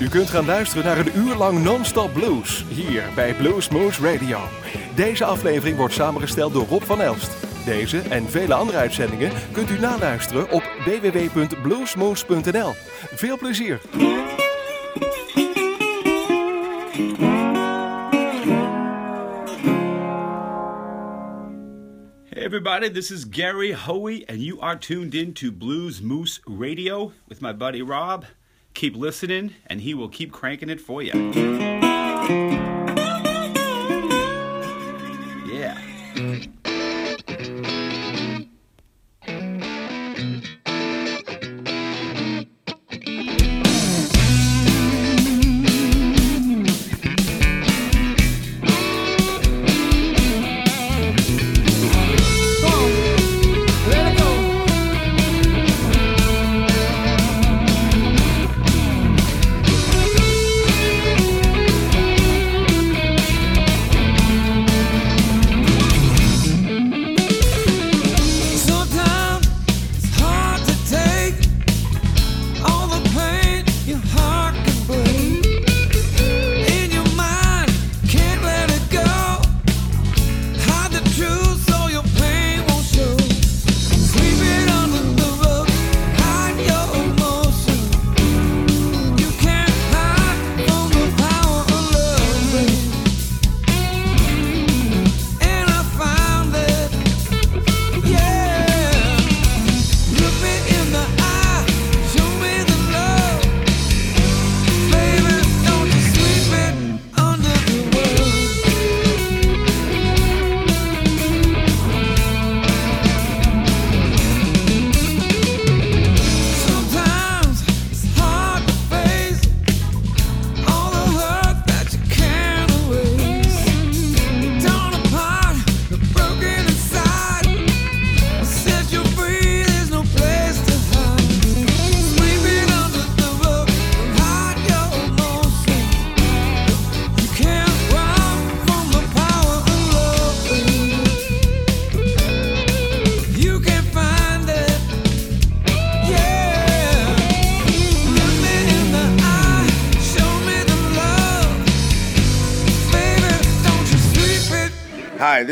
U kunt gaan luisteren naar een uur lang non-stop blues hier bij Blues Moose Radio. Deze aflevering wordt samengesteld door Rob van Elst. Deze en vele andere uitzendingen kunt u naluisteren op www.bluesmoose.nl. Veel plezier! Hey everybody, this is Gary Hoey, and you are tuned in to Blues Moose Radio with my buddy Rob. Keep listening, and he will keep cranking it for you.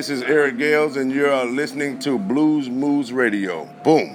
This is Eric Gales, and you're listening to Blues Moose Radio. Boom.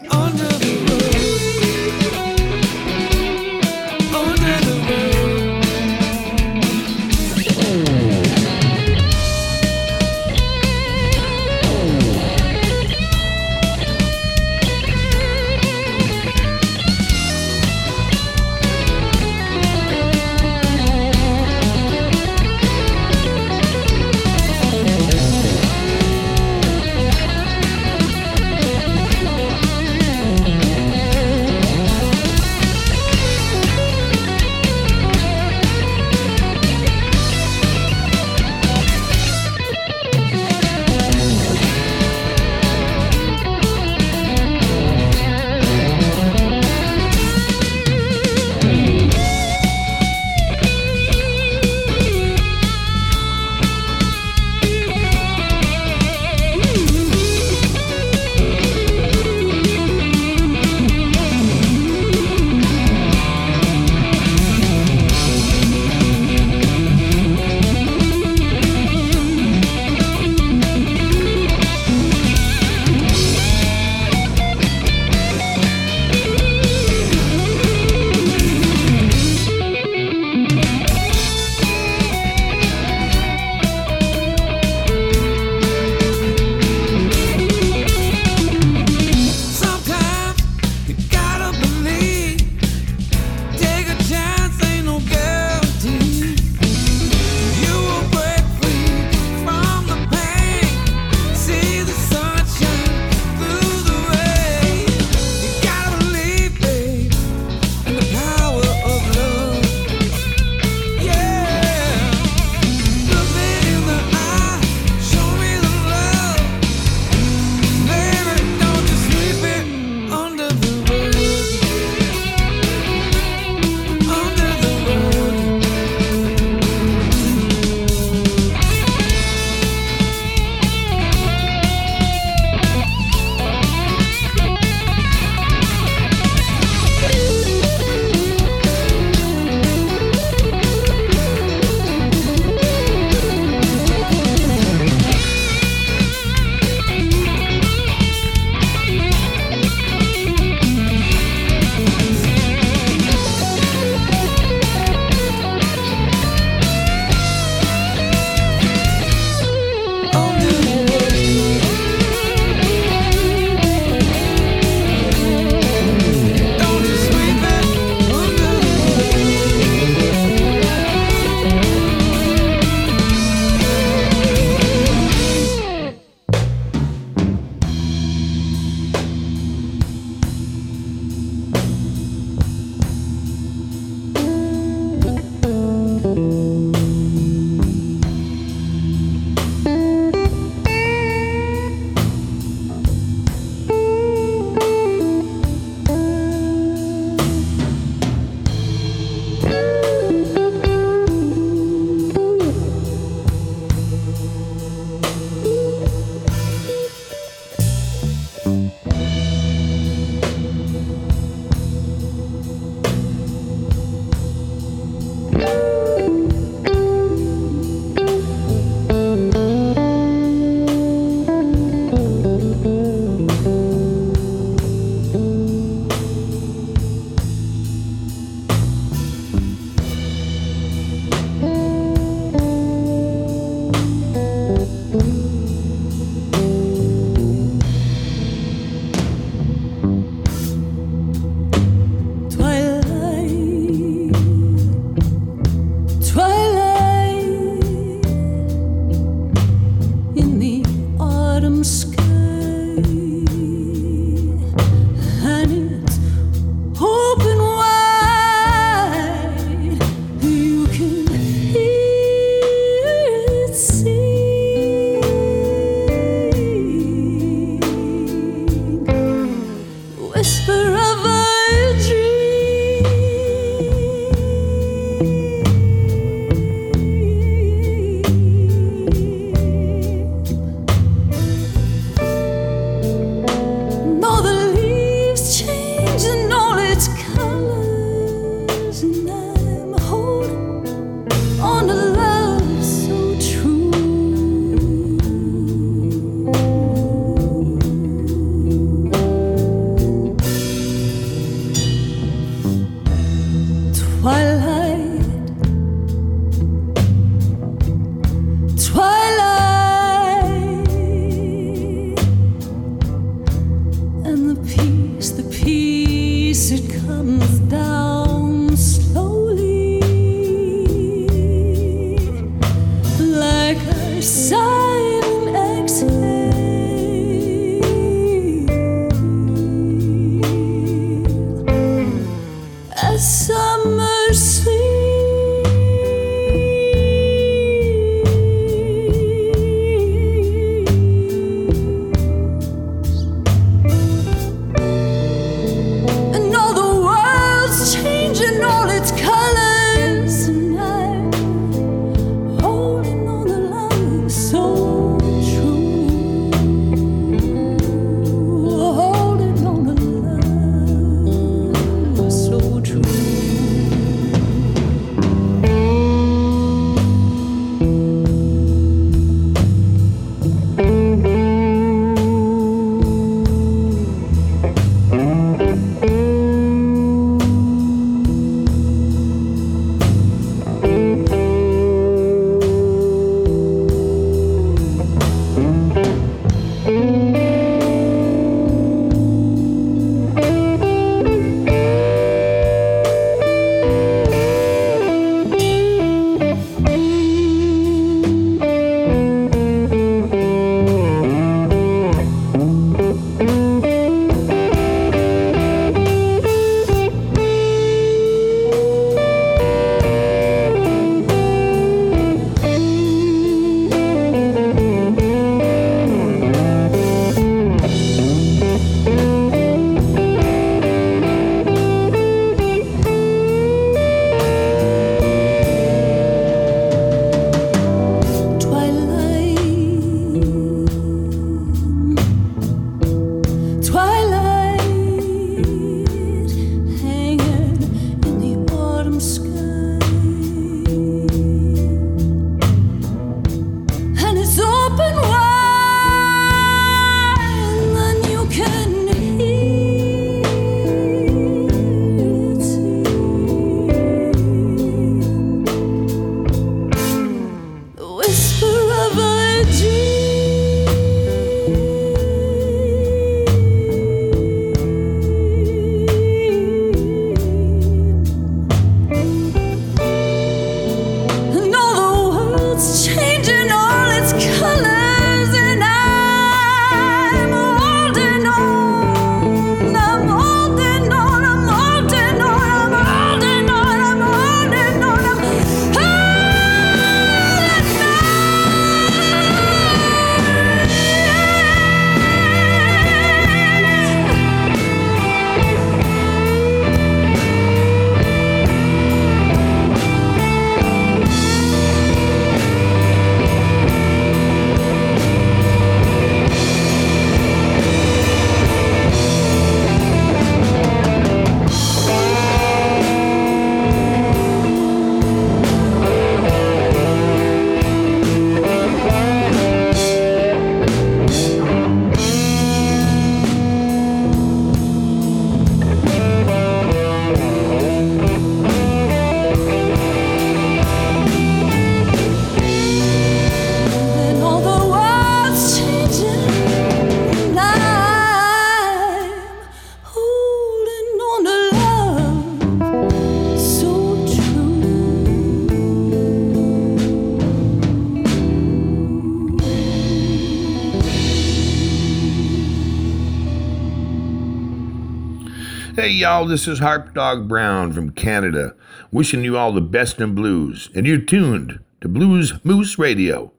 y'all. This is Harpdog Brown from Canada, wishing you all the best in blues, and you're tuned to Blues Moose Radio.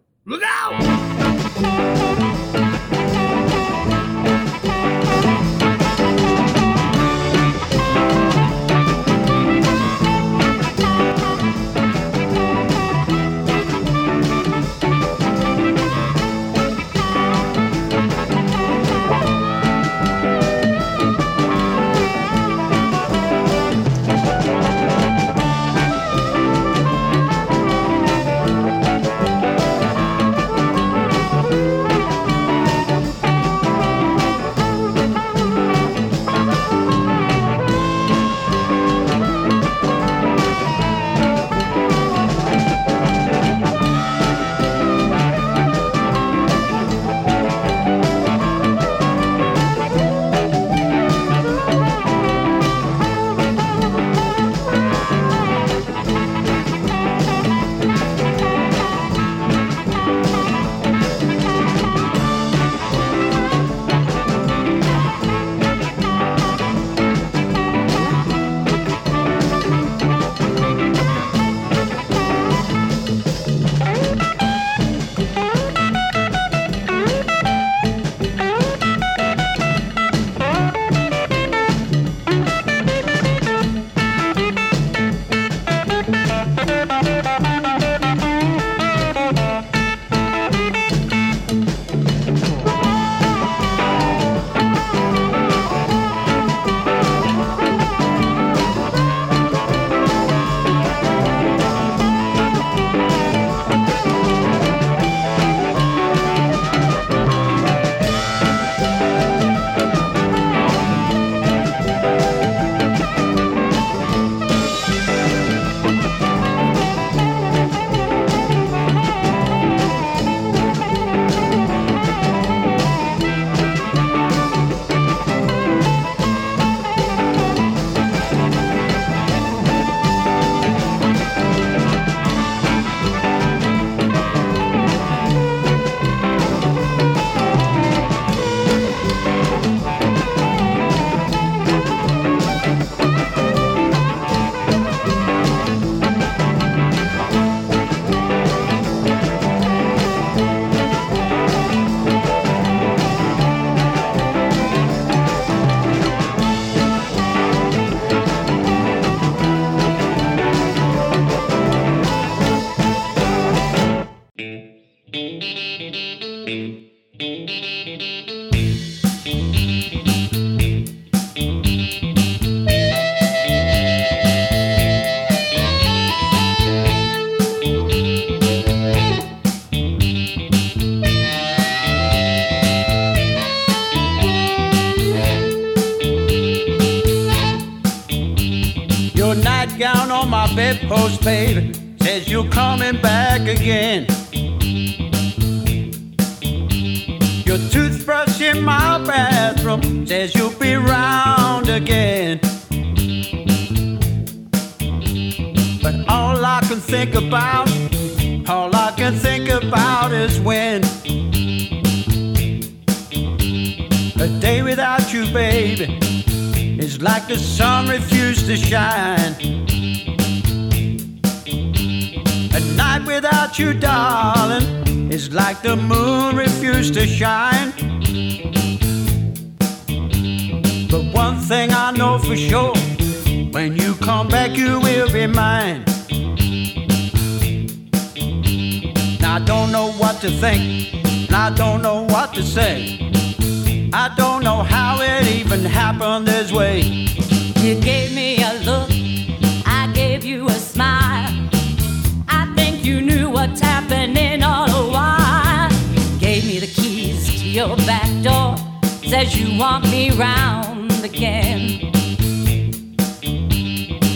says you want me round again.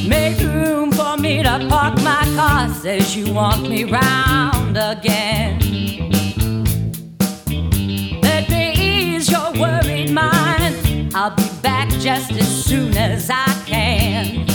Make room for me to park my car, says you want me round again. Let me ease your worried mind. I'll be back just as soon as I can.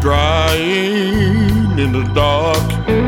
Crying in the dark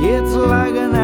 It's like an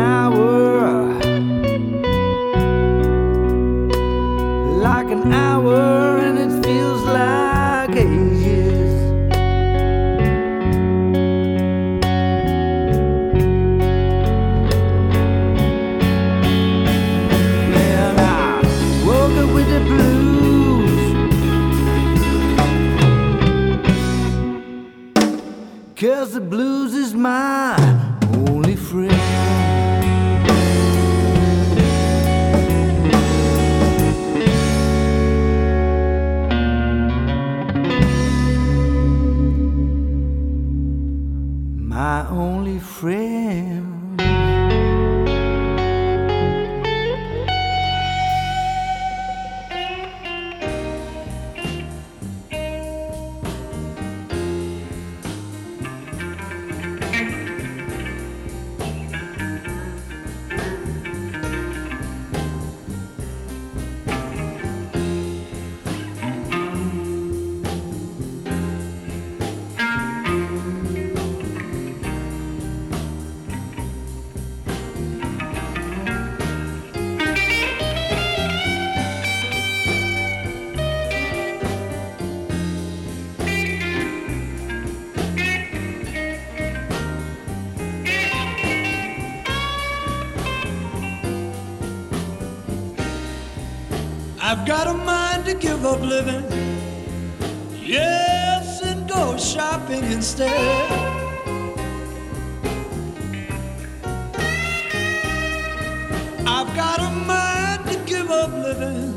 got a mind to give up living.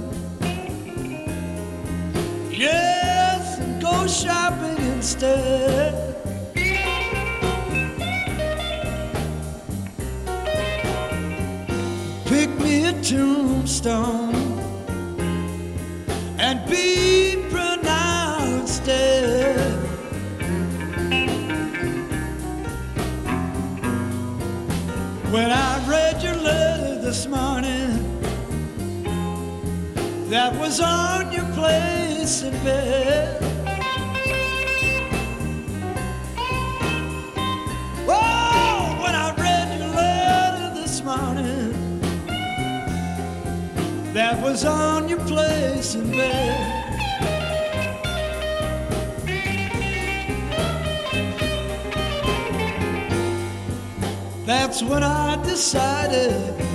Yes, and go shopping instead. Pick me a tombstone and be pronounced dead. When I this morning, that was on your place in bed. Oh, when I read your letter this morning, that was on your place in bed. That's when I decided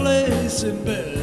place in bed.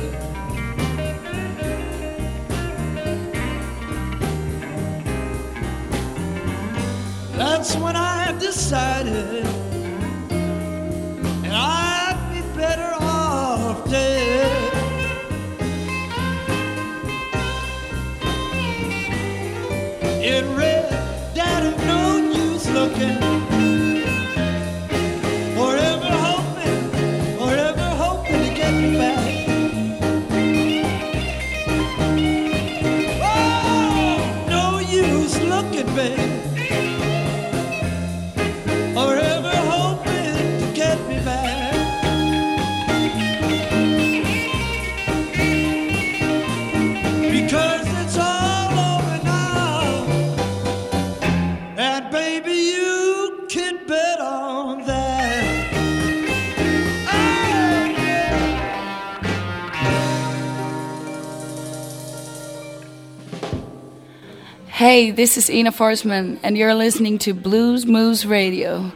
Hey, this is Ina Forsman, and you're listening to Blues Moose Radio.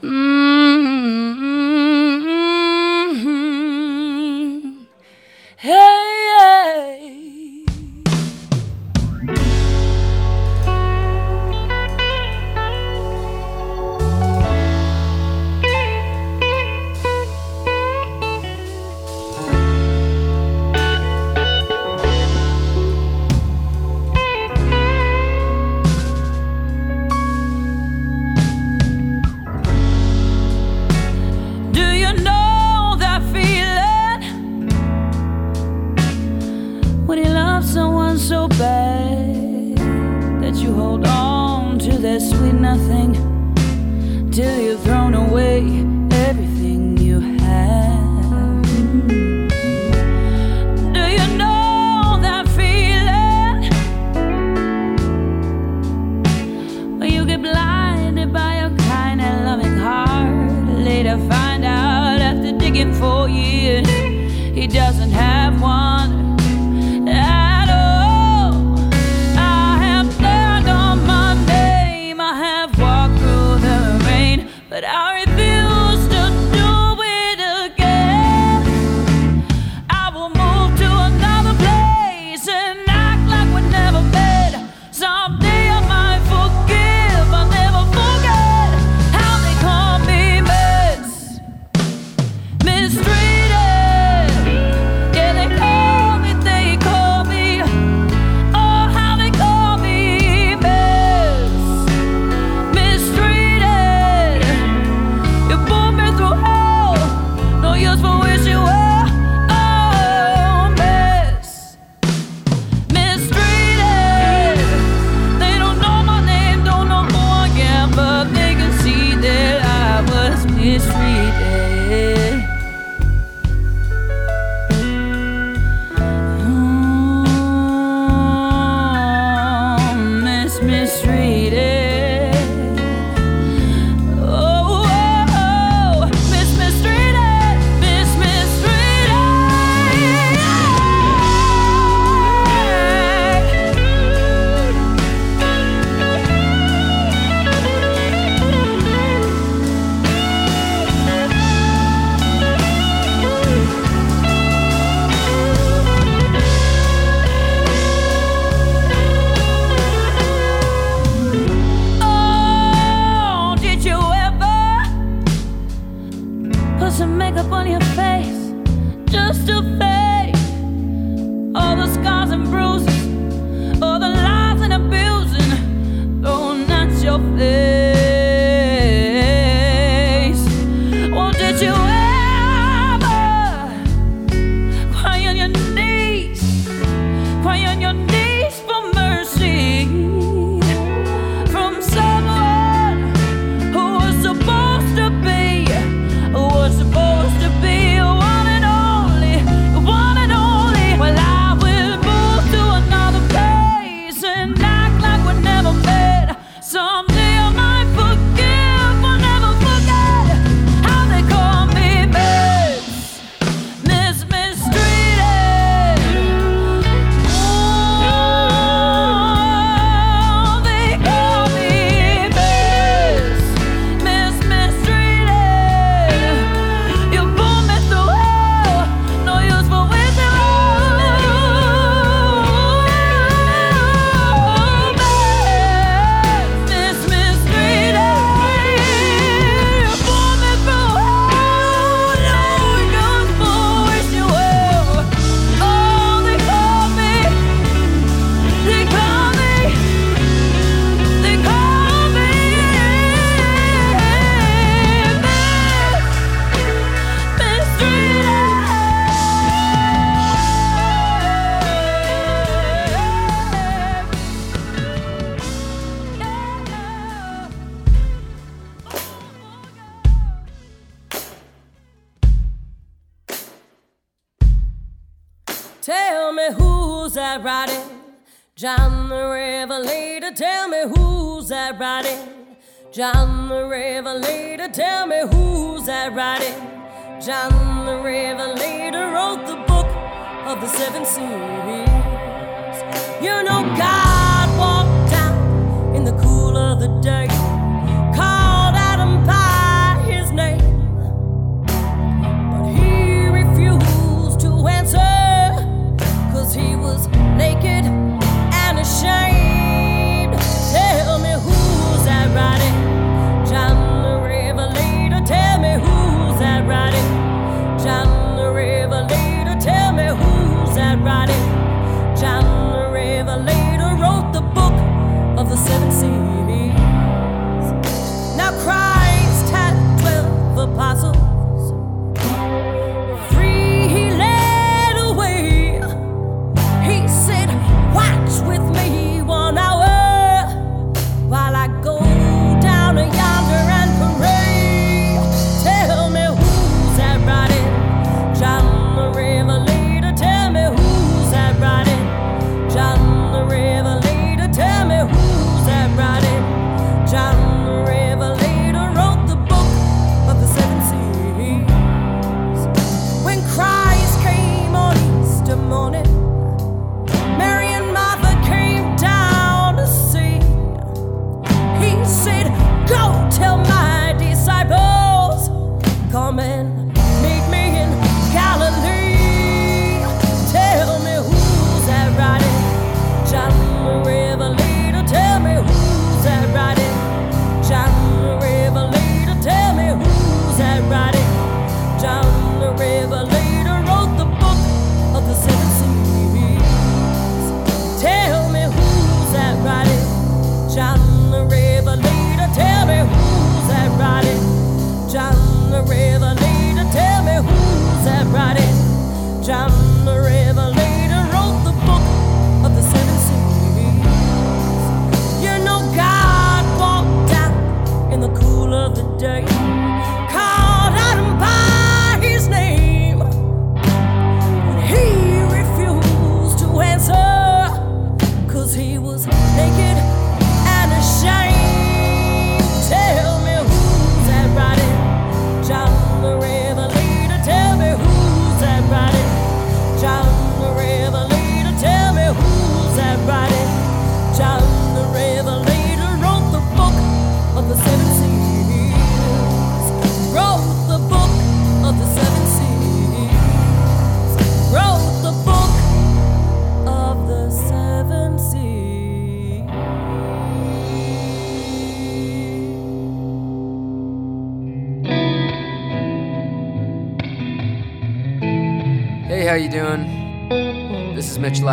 Mmm.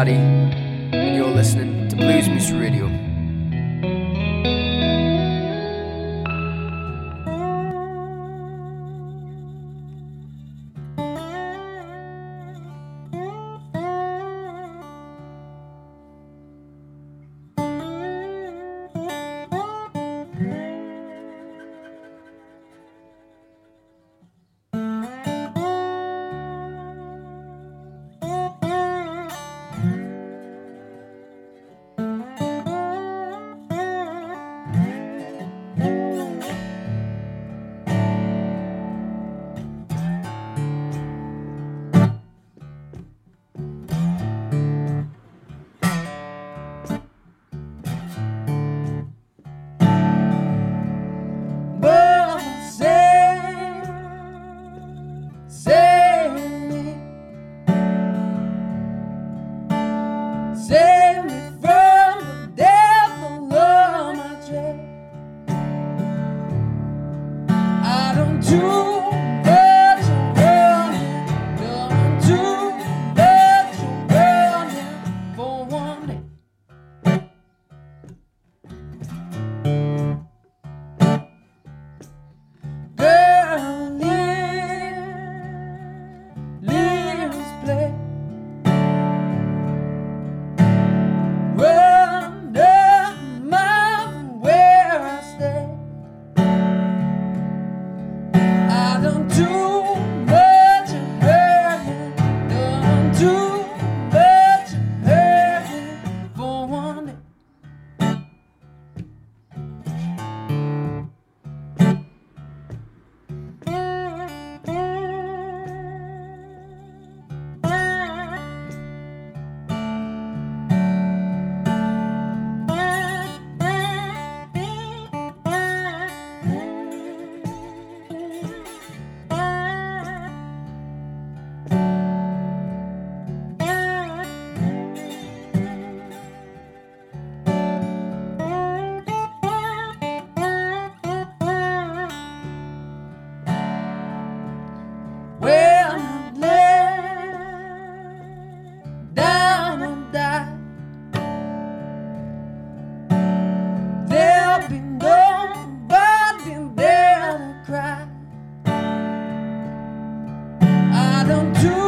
This don't do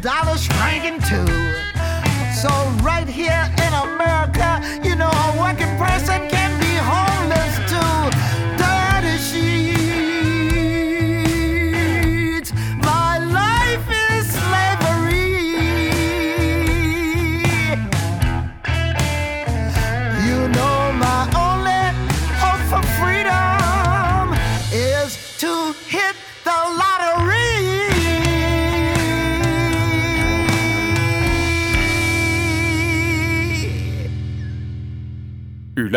dollar shrinking too. So right here in America,